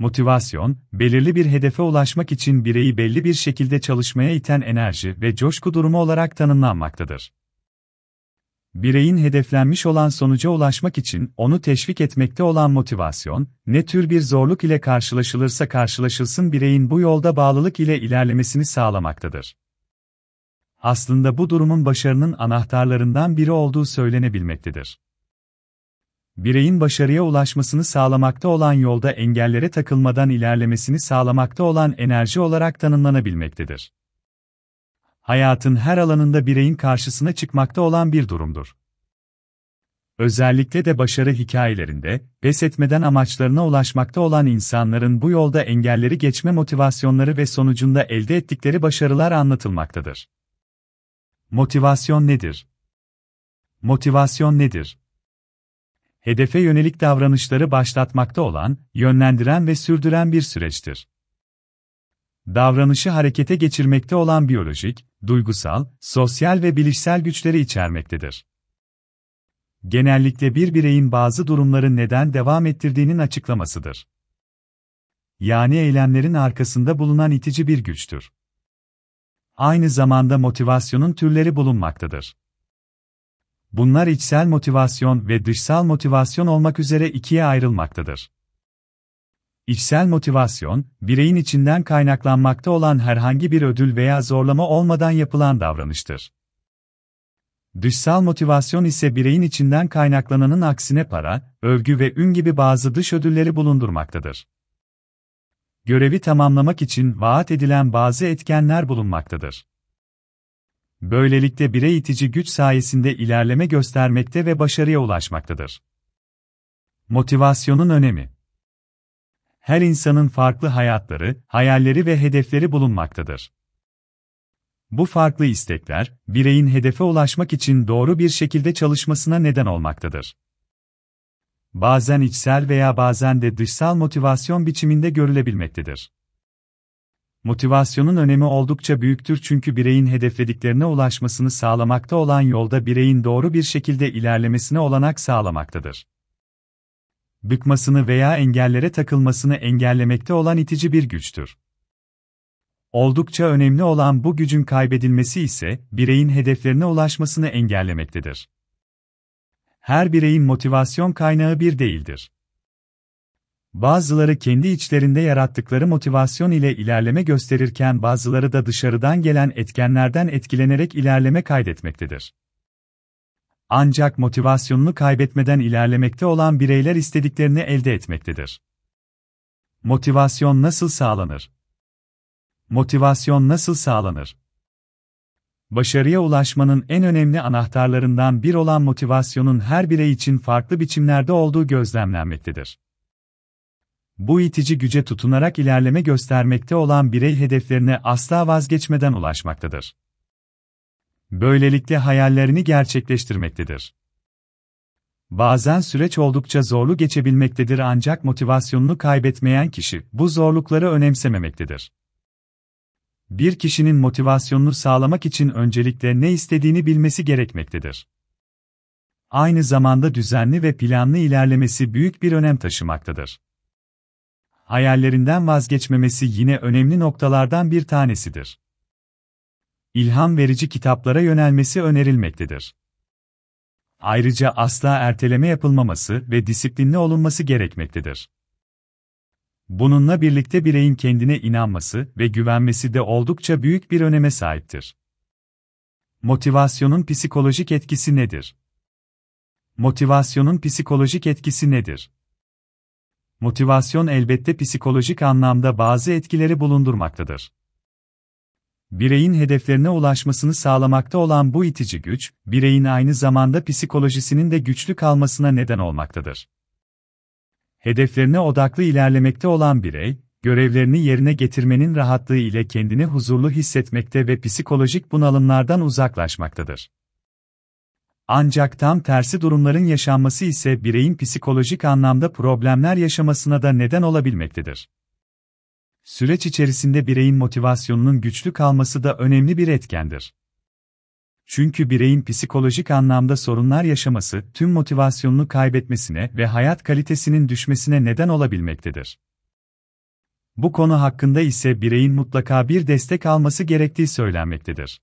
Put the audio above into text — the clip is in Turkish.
Motivasyon, belirli bir hedefe ulaşmak için bireyi belli bir şekilde çalışmaya iten enerji ve coşku durumu olarak tanımlanmaktadır. Bireyin hedeflenmiş olan sonuca ulaşmak için onu teşvik etmekte olan motivasyon, ne tür bir zorluk ile karşılaşılırsa karşılaşılsın bireyin bu yolda bağlılık ile ilerlemesini sağlamaktadır. Aslında bu durumun başarının anahtarlarından biri olduğu söylenebilmektedir bireyin başarıya ulaşmasını sağlamakta olan yolda engellere takılmadan ilerlemesini sağlamakta olan enerji olarak tanımlanabilmektedir. Hayatın her alanında bireyin karşısına çıkmakta olan bir durumdur. Özellikle de başarı hikayelerinde, pes etmeden amaçlarına ulaşmakta olan insanların bu yolda engelleri geçme motivasyonları ve sonucunda elde ettikleri başarılar anlatılmaktadır. Motivasyon nedir? Motivasyon nedir? Hedefe yönelik davranışları başlatmakta olan, yönlendiren ve sürdüren bir süreçtir. Davranışı harekete geçirmekte olan biyolojik, duygusal, sosyal ve bilişsel güçleri içermektedir. Genellikle bir bireyin bazı durumları neden devam ettirdiğinin açıklamasıdır. Yani eylemlerin arkasında bulunan itici bir güçtür. Aynı zamanda motivasyonun türleri bulunmaktadır. Bunlar içsel motivasyon ve dışsal motivasyon olmak üzere ikiye ayrılmaktadır. İçsel motivasyon, bireyin içinden kaynaklanmakta olan herhangi bir ödül veya zorlama olmadan yapılan davranıştır. Dışsal motivasyon ise bireyin içinden kaynaklananın aksine para, övgü ve ün gibi bazı dış ödülleri bulundurmaktadır. Görevi tamamlamak için vaat edilen bazı etkenler bulunmaktadır. Böylelikle birey itici güç sayesinde ilerleme göstermekte ve başarıya ulaşmaktadır. Motivasyonun önemi Her insanın farklı hayatları, hayalleri ve hedefleri bulunmaktadır. Bu farklı istekler, bireyin hedefe ulaşmak için doğru bir şekilde çalışmasına neden olmaktadır. Bazen içsel veya bazen de dışsal motivasyon biçiminde görülebilmektedir. Motivasyonun önemi oldukça büyüktür çünkü bireyin hedeflediklerine ulaşmasını sağlamakta olan yolda bireyin doğru bir şekilde ilerlemesine olanak sağlamaktadır. Bıkmasını veya engellere takılmasını engellemekte olan itici bir güçtür. Oldukça önemli olan bu gücün kaybedilmesi ise bireyin hedeflerine ulaşmasını engellemektedir. Her bireyin motivasyon kaynağı bir değildir. Bazıları kendi içlerinde yarattıkları motivasyon ile ilerleme gösterirken bazıları da dışarıdan gelen etkenlerden etkilenerek ilerleme kaydetmektedir. Ancak motivasyonunu kaybetmeden ilerlemekte olan bireyler istediklerini elde etmektedir. Motivasyon nasıl sağlanır? Motivasyon nasıl sağlanır? Başarıya ulaşmanın en önemli anahtarlarından bir olan motivasyonun her birey için farklı biçimlerde olduğu gözlemlenmektedir. Bu itici güce tutunarak ilerleme göstermekte olan birey hedeflerine asla vazgeçmeden ulaşmaktadır. Böylelikle hayallerini gerçekleştirmektedir. Bazen süreç oldukça zorlu geçebilmektedir ancak motivasyonunu kaybetmeyen kişi bu zorlukları önemsememektedir. Bir kişinin motivasyonunu sağlamak için öncelikle ne istediğini bilmesi gerekmektedir. Aynı zamanda düzenli ve planlı ilerlemesi büyük bir önem taşımaktadır hayallerinden vazgeçmemesi yine önemli noktalardan bir tanesidir. İlham verici kitaplara yönelmesi önerilmektedir. Ayrıca asla erteleme yapılmaması ve disiplinli olunması gerekmektedir. Bununla birlikte bireyin kendine inanması ve güvenmesi de oldukça büyük bir öneme sahiptir. Motivasyonun psikolojik etkisi nedir? Motivasyonun psikolojik etkisi nedir? Motivasyon elbette psikolojik anlamda bazı etkileri bulundurmaktadır. Bireyin hedeflerine ulaşmasını sağlamakta olan bu itici güç, bireyin aynı zamanda psikolojisinin de güçlü kalmasına neden olmaktadır. Hedeflerine odaklı ilerlemekte olan birey, görevlerini yerine getirmenin rahatlığı ile kendini huzurlu hissetmekte ve psikolojik bunalımlardan uzaklaşmaktadır. Ancak tam tersi durumların yaşanması ise bireyin psikolojik anlamda problemler yaşamasına da neden olabilmektedir. Süreç içerisinde bireyin motivasyonunun güçlü kalması da önemli bir etkendir. Çünkü bireyin psikolojik anlamda sorunlar yaşaması tüm motivasyonunu kaybetmesine ve hayat kalitesinin düşmesine neden olabilmektedir. Bu konu hakkında ise bireyin mutlaka bir destek alması gerektiği söylenmektedir.